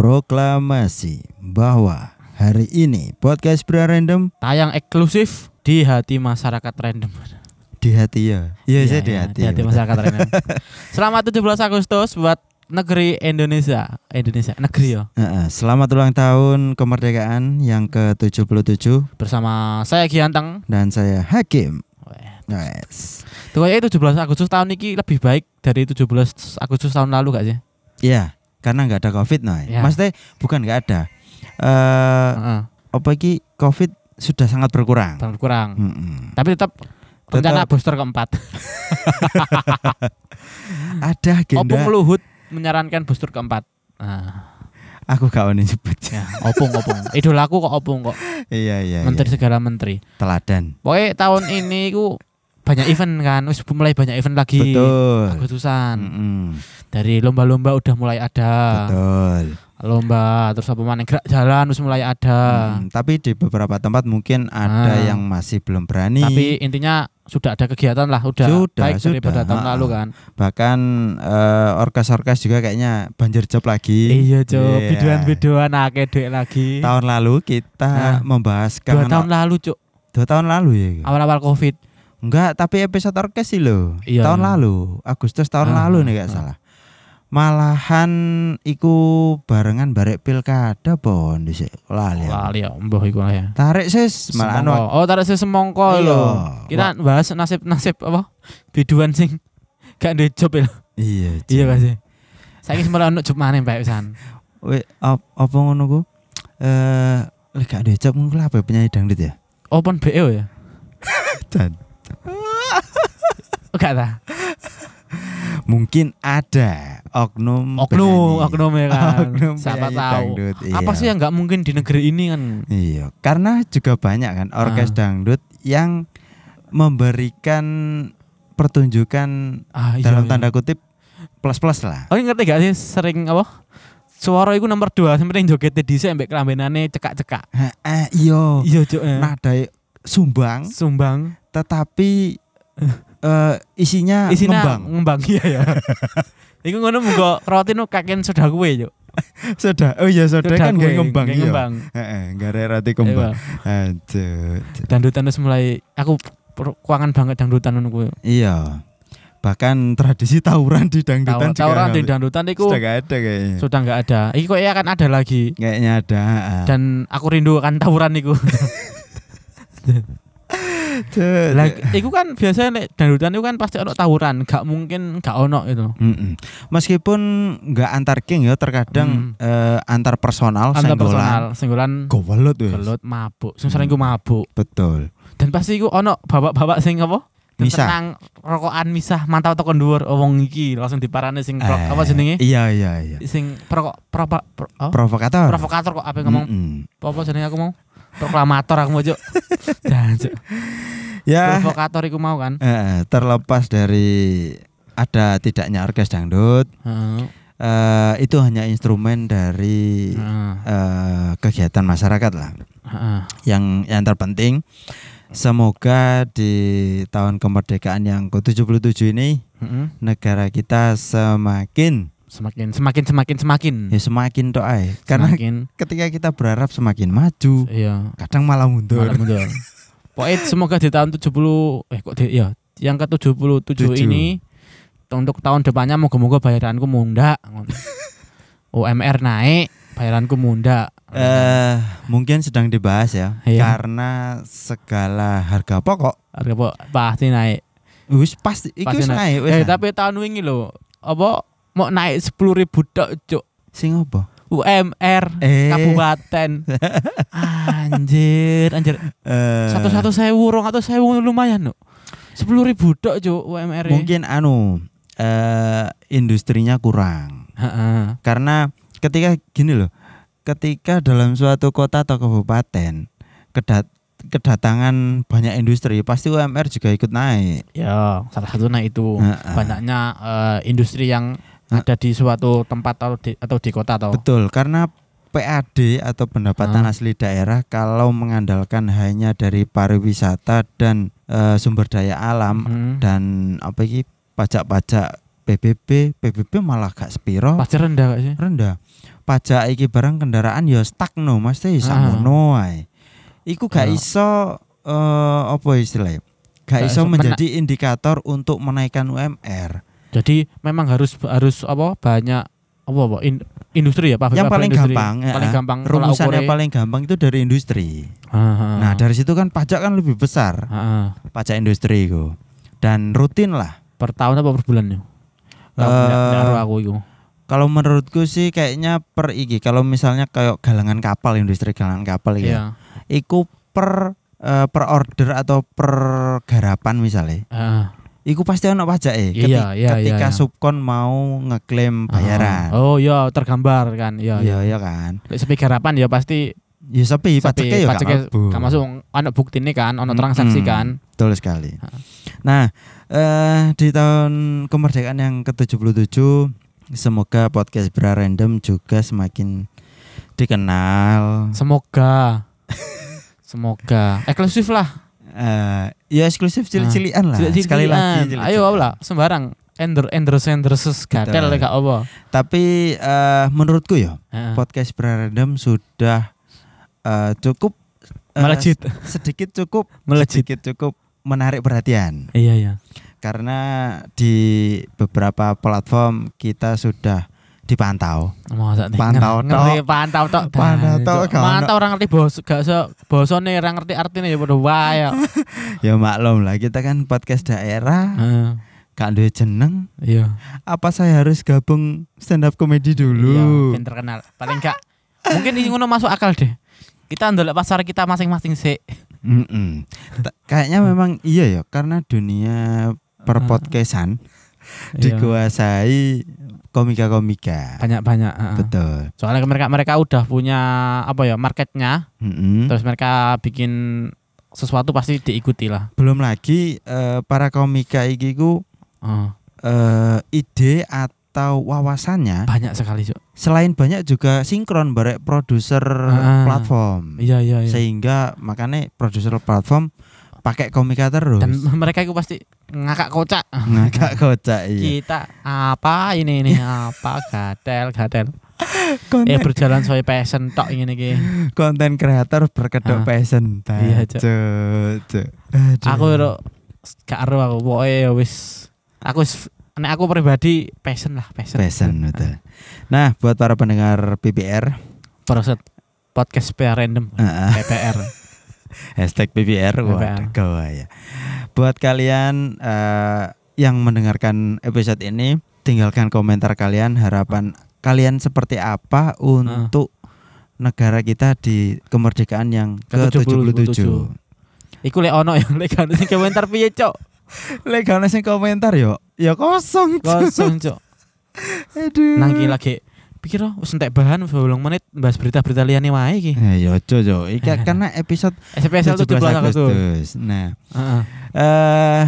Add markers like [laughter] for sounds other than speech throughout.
proklamasi bahwa hari ini podcast Bra Random Tayang eksklusif di hati masyarakat random. di hati ya. Iya, saya di iya, hati. Di hati ya, masyarakat random. [laughs] Selamat 17 Agustus buat negeri Indonesia. Indonesia, negeri ya. Selamat ulang tahun kemerdekaan yang ke-77 Bersama saya Gianteng. dan saya Hakim. Yes. Tuh kayaknya 17 Agustus tahun ini lebih baik dari 17 Agustus tahun lalu gak sih? Iya, karena nggak ada Covid nah. Ya. Maksudnya bukan nggak ada. Eh Heeh. apa iki Covid sudah sangat berkurang. Tahun kurang. Mm-mm. Tapi tetap rencana booster keempat. [laughs] Ada agenda. Opung Luhut menyarankan booster keempat. Nah, Aku gak mau nyebut. ya, opung opung. Idolaku kok opung kok. iya iya. Menteri iya. segala menteri. Teladan. Pokoknya tahun ini ku banyak event kan, wis mulai banyak event lagi. Betul. Agustusan. Mm-mm. Dari lomba-lomba udah mulai ada. Betul. Lomba terus apa mana gerak jalan wis mulai ada. Mm, tapi di beberapa tempat mungkin ada Ah. yang masih belum berani. Tapi intinya sudah ada kegiatan lah, udah Sudah, baik daripada sudah. tahun Ha-ha. lalu kan. bahkan eh, orkes-orkes juga kayaknya banjir job lagi. Iya, Cok. Iya. Biduan-biduan akeh duit lagi. Tahun lalu kita Nah, membahas Dua tahun lalu, Cuk. dua tahun lalu ya. Awal-awal Covid. Enggak, tapi episode orkes sih loh. Iya, tahun iya. lalu, Agustus tahun Ah, lalu nih gak ah. salah. Malahan iku barengan barek pilkada pon di lali. Lali ya, mbah iku lah ya. Tarik sis malah anu. Oh, tarik sih semongko Iya. lho. Kita bahas nasib-nasib apa? Biduan sing [laughs] gak ada job ya. lho. Iya. Iya gak sih? Saiki malah ono job maneh Pak Wisan. We, ap, apa ngono ku? Eh, gak ada job ngono ya, penyanyi dangdut ya? Open BO ya? [laughs] Dan Oh, gak ta? mungkin ada oknum Oknum, penyanyi. oknum ya kan. Oknum Siapa tahu. dangdut, Apa iya. sih yang nggak mungkin di negeri ini kan? Iya, karena juga banyak kan orkes Ah. dangdut yang memberikan pertunjukan Ah, iya, dalam iya. tanda kutip plus-plus lah. Oh, ngerti gak sih sering apa? Suara iku nomor 2 sampai joget dhisik ambek kelambenane cekak-cekak. Eh, iya. Iya, Cuk. eh. Nadai sumbang Sumbang tetapi eh, isinya, isinya ngembang. ngembang iya ya. [laughs] Iku ngono muga rotin kaken sudah kuwe, Cuk. [laughs] Sudah. Oh iya, sudah kan Sudah gak kuwe, ngembang iya. ngembang. Heeh, ada roti kembang. Iya. Aduh. Dangdutan wis mulai aku kuangan banget dangdutan ngono kuwi. Iya. Bahkan tradisi tawuran di dangdutan juga Tawuran di dangdutan iku sudah gak ada kayaknya. sudah nggak ada. Iki kok akan ada lagi. Kayaknya ada. Dan aku rindu akan tawuran iku. [laughs] [laughs] Lah iku kan biasanya nek dangdutan iku kan pasti ono tawuran, gak mungkin gak ono itu. Mm-mm. Meskipun nggak antar geng ya, terkadang eh, antar personal, Antar senggolan, personal, singgulan gowelut wes. gelut mabuk. Sing sering ku mabuk. Betul. Dan pasti iku ono bapak-bapak sing apa? Misah. Tenang rokokan misah mantau tekan dhuwur oh, wong iki langsung diparani sing pro, Eh, apa jenenge? Iya iya iya. Sing perokok propa pro, oh? Provokator. provokator kok apa ngomong Mm-mm. apa jenenge aku mau? Proklamator aku mau, Cuk. Ya, Provokator iku mau kan? eh, terlepas dari ada tidaknya orkes dangdut, Heeh. eh, itu hanya instrumen dari Heeh. eh, kegiatan masyarakat lah. Heeh. Yang yang terpenting, semoga di tahun kemerdekaan yang ke-77 ini Heeh. negara kita semakin Semakin semakin semakin semakin. ya semakin doa ya. karena semakin ketika kita berharap semakin maju iya. kadang malah mundur Malah mundur. [laughs] Pokoknya semoga di tahun 70 eh kok di, ya yang ke 77 Tujuh. ini untuk tahun depannya moga-moga bayaranku munda. [laughs] UMR naik, bayaranku munda. eh mungkin sedang dibahas ya Iya. karena segala harga pokok Harga po- pasti naik. wis pasti Pasti naik Eh, nah. tapi tahun wingi lho, apa mau naik 10.000 ribu tok, Cuk. sing apa UMR Eh. kabupaten. [laughs] anjir, anjir. Eh, Satu-satu sewu, rong atau sewu lumayan, no. Sepuluh ribu tok, Cuk, UMR. -nya. mungkin anu eh industrinya kurang Heeh. karena ketika gini loh ketika dalam suatu kota atau kabupaten kedat kedatangan banyak industri pasti UMR juga ikut naik Ya, salah satunya itu Heeh. banyaknya eh, industri yang ada di suatu tempat atau di, atau di kota atau betul karena PAD atau pendapatan Ah. asli daerah kalau mengandalkan hanya dari pariwisata dan eh, sumber daya alam Mhm. dan apa iki pajak-pajak PBB, PBB malah gak sepiro Pasti rendah gak sih? rendah. Pajak iki barang kendaraan ya stagno, mesti Ah. samono ae. Iku gak Ah. iso eh apa istilahnya? Gak Gak iso menjadi indikator untuk menaikkan UMR. Jadi memang harus harus apa banyak apa apa in- industri ya pabrik Yang paling industri. gampang, paling ya, gampang Rumusannya paling gampang itu dari industri. Ah, Nah, dari situ kan pajak kan lebih besar. ah, ah. Pajak industri itu. Dan rutin lah. per tahun apa per bulan ya? Eh, Uh, aku itu. Kalau menurutku sih kayaknya per iki kalau misalnya kayak galangan kapal industri galangan kapal ya. Iya. Iku per eh, per order atau per garapan misalnya. Ah, Iku pasti ono pajak eh. Iya, iya, ketika iya, iya. subkon mau ngeklaim bayaran. ah. Oh iya tergambar kan. Iya Iya, iya. iya kan. Lek sepi garapan ya pasti Ya sepi sepi pajaknya ya pajaknya gak masuk ono bukti ini kan, ono transaksi Mm-mm. kan. Betul sekali. Nah, eh di tahun kemerdekaan yang ke-77 semoga podcast Bra Random juga semakin dikenal. Semoga [laughs] Semoga eksklusif lah. Eh ya eksklusif cilik-cilikan lah. Cilik-cilikan. Sekali lagi Ayo lah sembarang ender ender ender ses gatel gak apa. Tapi eh menurutku ya Heeh. podcast Bra Random sudah eh, cukup Melejit. sedikit cukup Melejit. sedikit cukup menarik perhatian Iya iya. karena di beberapa platform kita sudah dipantau. Masa Pantau ngerti tok. pantau tok. Pantau tok. Mantau orang ngerti bos gak so bosone orang ngerti artinya ya padha wae. kok. [laughs] Ya maklum lah kita kan podcast daerah, Heeh. gak duwe jeneng. Iya. Apa saya harus gabung stand up comedy Iya, dulu? ben terkenal. Paling gak mungkin ini ngono masuk akal deh. Kita ndelok pasar kita masing-masing sih. Mm-mm. Ta- Kayaknya memang iya ya karena dunia perpodcastan Iya. dikuasai komika-komika. banyak-banyak. heeh. Betul. Soalnya mereka mereka udah punya apa ya marketnya, Mm-mm. terus mereka bikin sesuatu pasti diikuti lah. Belum lagi eh, para komika iki ku Oh, eh, ide atau wawasannya banyak sekali Cuk. selain banyak juga sinkron barek produser Ah. platform. Iya iya iya. Sehingga makanya produser platform pakai komika terus. Dan [laughs] mereka itu pasti ngakak kocak. ngagak kocak iya. Kita apa ini ini apa gatel gatel. Konten, Eh berjalan sesuai passion tok ini iki. konten kreator berkedok Ah. passion. Iya. Cuk. Aku ro gak ero aku pokoke ya wis aku wis nek aku pribadi passion lah passion. passion betul. Nah, buat para pendengar PBR, Proset podcast PR random ah, ah, PPR. Hashtag PBR, waduh gawai ya. Buat kalian eh, yang mendengarkan episode ini, tinggalkan komentar kalian, harapan kalian seperti apa untuk negara kita di kemerdekaan yang Ke-77. ke-77. Iku lek ono ya lek komentar piye cok. Lek sing komentar yo, ya kosong. Kosong cok. Aduh. Nang iki lagi pikir oh wis entek bahan 8 menit bahas berita-berita liyane wae iki. Eh, yo Jojo, iki karena episode Spesial 17 17 Agustus. Nah, Heeh. eh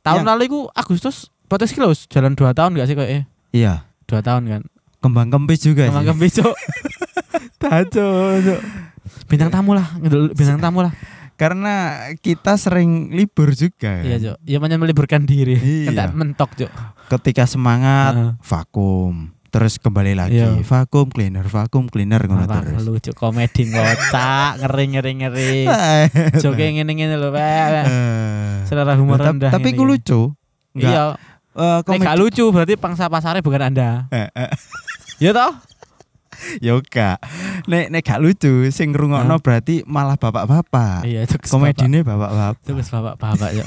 Tahun lalu iku Agustus podcast iki lho jalan 2 tahun gak sih kok eh? iya, 2 tahun kan. kembang kempis juga Emang sih. kempi cok. [laughs] Bintang tamu lah, bintang tamu lah. Karena kita sering libur juga. Iya cok. Ya meliburkan diri. Iya. Kan mentok cok. Ketika semangat vakum, terus kembali lagi Iya. vakum cleaner, vakum cleaner ngono terus. lucu komedi ngocak, [laughs] ngeri ngeri ngeri. Joke ngene-ngene lho, Pak. Eh. Selera humor Tap- rendah. Tapi ku lucu. Enggak, Iya, eh, nek gak lucu berarti pangsa pasarnya bukan Anda. Eh, eh, [laughs] Ya toh? Ya gak. Nek nek gak lucu sing ngrungokno Hah? berarti malah bapak-bapak. Iya, Komedine bapak-bapak. kes bapak-bapak ya.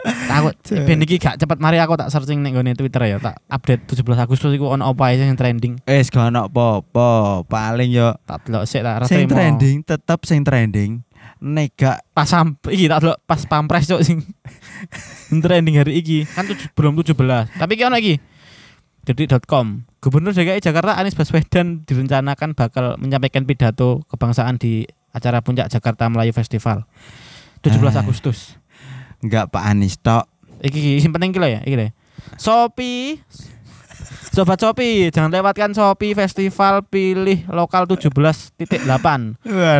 Takut ben iki gak cepet mari aku tak searching ning gone Twitter ya, tak update 17 Agustus iku ono apa aja yang trending. Wis gak ono apa-apa. Paling yo Tak delok sik tak sing trending tetep sing trending. Nek gak Pas sam iki tak delok pas pampres cok [laughs] sing trending hari iki. Kan tujuh, belum 17. Tapi iki ono iki. Detik.com Gubernur DKI Jakarta Anies Baswedan direncanakan bakal menyampaikan pidato kebangsaan di acara Puncak Jakarta Melayu Festival 17 Ah. Agustus. Enggak Pak Anies tok. Iki iki sing penting iki lho ya, iki lho. Shopee Sobat Shopee, jangan lewatkan Shopee Festival Pilih Lokal 17.8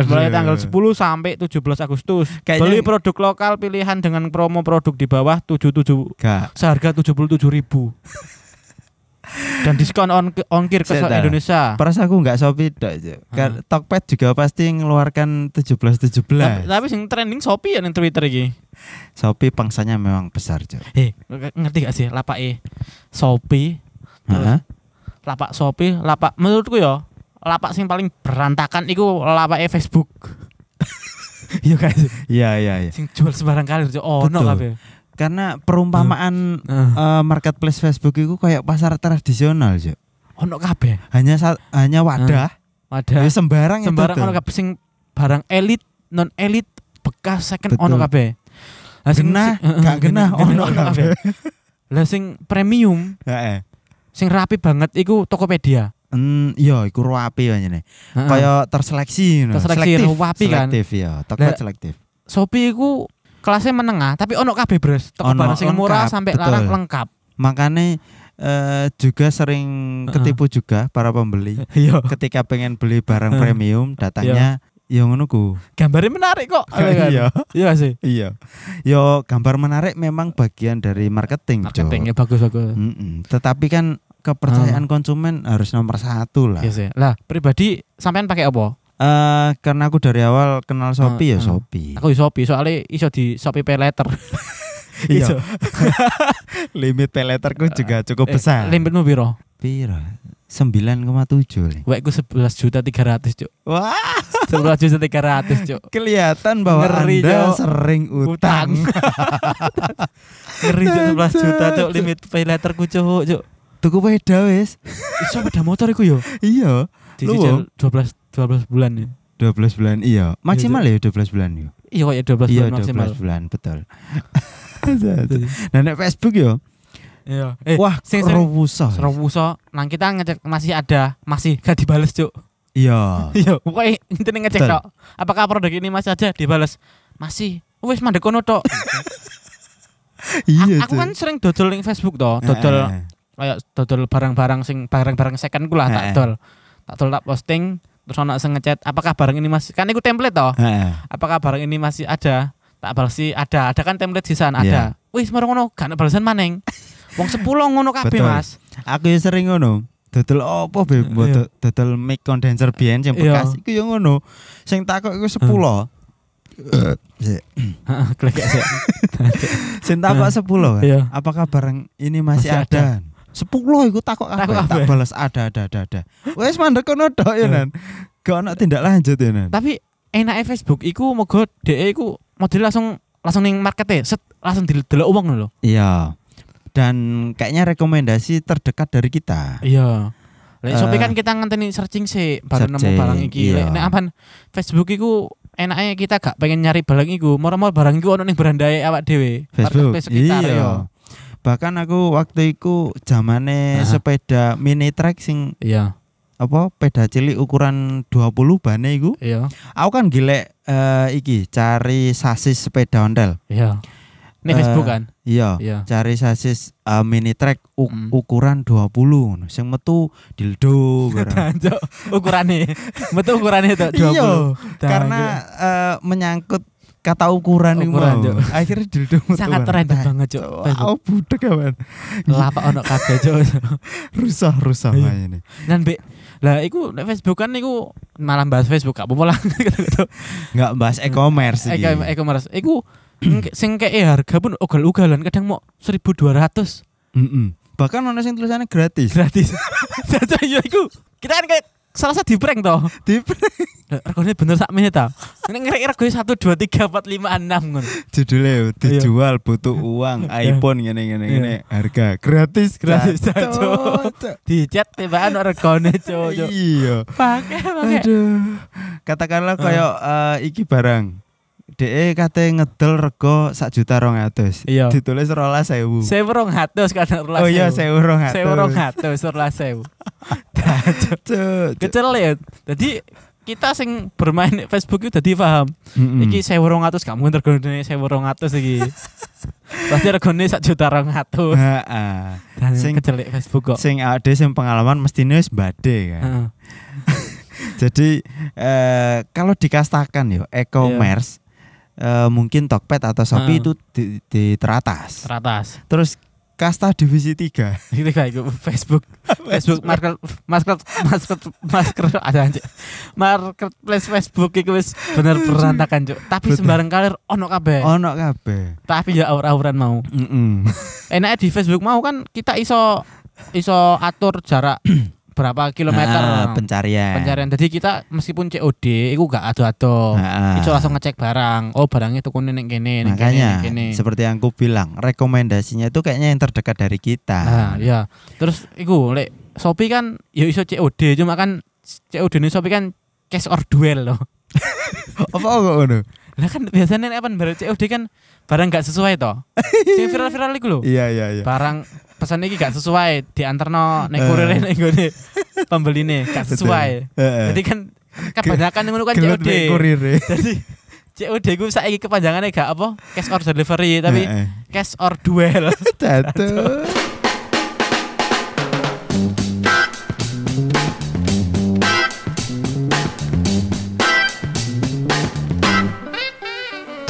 mulai tanggal 10 sampai 17 Agustus. Kayaknya- Beli produk lokal pilihan dengan promo produk di bawah 77 Gak. seharga 77.000. Dan diskon on ongkir ke. Indonesia. Peras aku nggak Shopee dok. Cuk. Kan Tokped juga pasti ngeluarkan 17 Tapi, 17. tapi sing trending Shopee ya ning Twitter iki. Shopee pangsanya memang besar, Cuk. Eh, ngerti gak sih lapake Shopee? terus Heeh. Lapak Shopee, lapak menurutku ya, lapak sing paling berantakan iku lapake Facebook. [laughs] Iya kan. [laughs] Iya, iya, iya. Sing jual sembarang kali oh no Betul. kabeh. Karena perumpamaan Heeh. eh, marketplace Facebook itu kayak pasar tradisional, Cuk. Ono kabeh. Hanya hanya wadah, Ada ya sembarang, sembarang itu ono tuh. kabeh sing barang elit, non elit, bekas second ono kabeh. Lah sing- Genah, gak genah, ono kabeh. Lah sing premium, Heeh. sing rapi banget iku Tokopedia. Hmm, iya, iku rapi ya. Heeh. Kayak terseleksi, no. Terseleksi, selektif, rapi kan. selektif ya, Lah, selektif. Shopee iku kelasnya menengah, tapi ono kabeh bros. Toko barang sing murah sampai betul. larang lengkap. Makanya eh, juga sering ketipu juga para pembeli [laughs] Iya. ketika pengen beli barang premium datanya ya ngono ku. Gambarnya menarik kok. [laughs] kan? Iya. Iya sih. Iya. Yo gambar menarik memang bagian dari marketing. Marketingnya bagus bagus. Mm-mm. Tetapi kan kepercayaan konsumen harus nomor satu lah. Iya sih. Lah, pribadi sampean pakai apa? Eh, karena aku dari awal kenal Shopee ya Heeh. Shopee. Aku di Shopee soalnya iso di Shopee Pay Letter. [laughs] Iya. [laughs] Limit pay letterku juga cukup Eh, besar. Limitmu piro? Piro? 9,7 Li. Wekku 11 juta 300, Cuk. Wah, [laughs] 11 juta 300, Cuk. kelihatan bahwa Ngeri, Anda Cuk. sering utang. Ngeri Cuk 11 juta, Cuk. Limit Pay Letterku, Cuk, Cuk. Tuku peda wis. Iso sepeda motor iku yo. Iya, Dicicil 12 12 bulan ya. 12 bulan iya. Maksimal ya 12 bulan yo. Iya kok ya 12 Iya, bulan maksimal. 12 bulan, betul. [laughs] Nah, nek Facebook yo. Iya. Eh, Wah, sing rowusa. Serobuso, nang kita ngecek masih ada, masih gak dibales, Cuk. Iya. [laughs] Iya, pokoknya intine ngecek tok. Apakah produk ini masih ada dibales? Masih. Wis mandek kono tok. [laughs] Iya, aku kan sering dodol ning Facebook toh, dodol kayak dodol barang-barang sing barang-barang second ku lah tak Heeh. dol. Tak dol tak posting terus ono sing ngechat apakah barang ini masih kan iku template toh. Heeh. Apakah barang ini masih ada? Tak balas sih ada, ada kan template sisan Iya. ada. Wis marang ngono gak ada balasan maneng. Wong 10 ngono kabeh, Betul. Mas. Aku ya sering ngono. Dodol opo be? Mbok Iya. do- Dodol mic condenser biyen sing Iya. bekas iku ya ngono. Sing takok iku 10. Sik. Heeh, klik sih. [laughs] Sing takok 10 kan. Iya. Apakah barang ini masih, Masih ada. ada? 10 iku takok kabeh. Tak balas ada ada ada ada. Wes mandek kono tok ya Iya. nan. Gak ono tindak lanjut ya nan. Tapi enake Facebook iku moga DE iku model langsung langsung ning markete set langsung didelok wong lho. Iya. Dan kayaknya rekomendasi terdekat dari kita. Iya. Lek Shopee kan kita ngenteni searching sih baru nemu barang iki. iya. Lek apan Facebook iku enaknya kita gak pengen nyari barang iku, moro-moro barang iku ono ning berandae awak dhewe. Facebook. Sekitar Iya. yo. Bahkan aku waktu itu zamane sepeda mini trek sing Iya, apa peda cilik ukuran 20 bane iku. iya, Aku kan golek eh, iki cari sasis sepeda ontel. iya. Ini Eh, Facebook kan? Iya. Iya. Cari sasis eh, mini trek u- Mm. ukuran 20 ngono. Sing metu dildo barang. [laughs] Cok, ukurane. Betul [laughs] ukurane itu 20. Iya, karena eh, menyangkut kata ukuran iku Ukuran, mau. Akhirnya dildo sangat random Nah, banget, Cok. Cuk. Aku budek kawan. Lapak ono kabeh, Cok. [laughs] Rusak rusak Iya. ini. Dan be lah iku nek Facebook kan iku malah bahas Facebook gak apa-apa lah gitu-gitu. [laughs] Nggak bahas e-commerce iki. Eko e-commerce iku ng- [clears throat] sing keke harga pun ugal-ugalan kadang mau 1200 Mm-mm. Bahkan ono sing tulisannya gratis. gratis. [laughs] Jadi ya iku kita kan kayak salah satu di prank toh. Di Lah, Regane bener sak menit ta. Nek ngerek regane 1 2 3 4 5 6 ngono. judulnya dijual butuh uang [laughs] iPhone ngene ngene Iya. ngene harga gratis Gratis, Cuk. Cuk. Cuk. Di chat tibaan regane cok. cok. iya Pakai pakai. aduh katakanlah kayak eh, iki barang DE kate ngedol rego sak juta rong atus Iya. ditulis rolas sewu Sewu rong atus kan rolas. oh iya sewu rong atus Sewu rong atus rolas sewu. Cuk. Kecelit. Jadi kita sing bermain Facebook itu dadi paham. Iki sewu rong atus gak mungkin regane sewu rong atus iki. Pasti regane sak juta rong atus. Ha-ha. Dan Sing- kecelik Facebook kok. sing ade sing pengalaman mestine wis bade kan. [laughs] Jadi eh, kalau dikastakan yo e-commerce eh, mungkin Tokped atau Shopee Heeh. itu di, di teratas. Teratas. Terus kasta divisi 3. [laughs] Itu kayak Facebook Facebook market market market masker ada aja marketplace Facebook itu wis bener berantakan cuk tapi Betul. sembarang kalir ono kabeh Ono kabeh. tapi ya aur-auran mau Heeh. enaknya di Facebook mau kan kita iso iso atur jarak [clears throat] berapa kilometer Nah, pencarian. pencarian jadi kita meskipun COD itu gak ado-ado Nah, itu langsung ngecek barang oh barangnya tuku ning kene ning kene kene seperti yang aku bilang, rekomendasinya itu kayaknya yang terdekat dari kita. Nah, ya. Terus iku lek Shopee kan ya iso COD cuma kan COD ini Shopee kan cash or duel loh. [laughs] Apa kok ngono? Lah kan biasanya nek apa barang COD kan barang gak sesuai toh. [laughs] Sing viral-viral iku lho. Iya iya iya. Barang pesan iki gak sesuai dianterno nek Eh. kurir nek nggone pembeline gak sesuai. Heeh. Jadi kan kebanyakan ngono kan Gelut COD. Jadi COD ku saiki kepanjangannya gak apa cash or delivery tapi cash or duel. [laughs] Jatuh.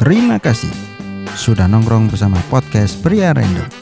Terima kasih sudah nongkrong bersama podcast Pria Random.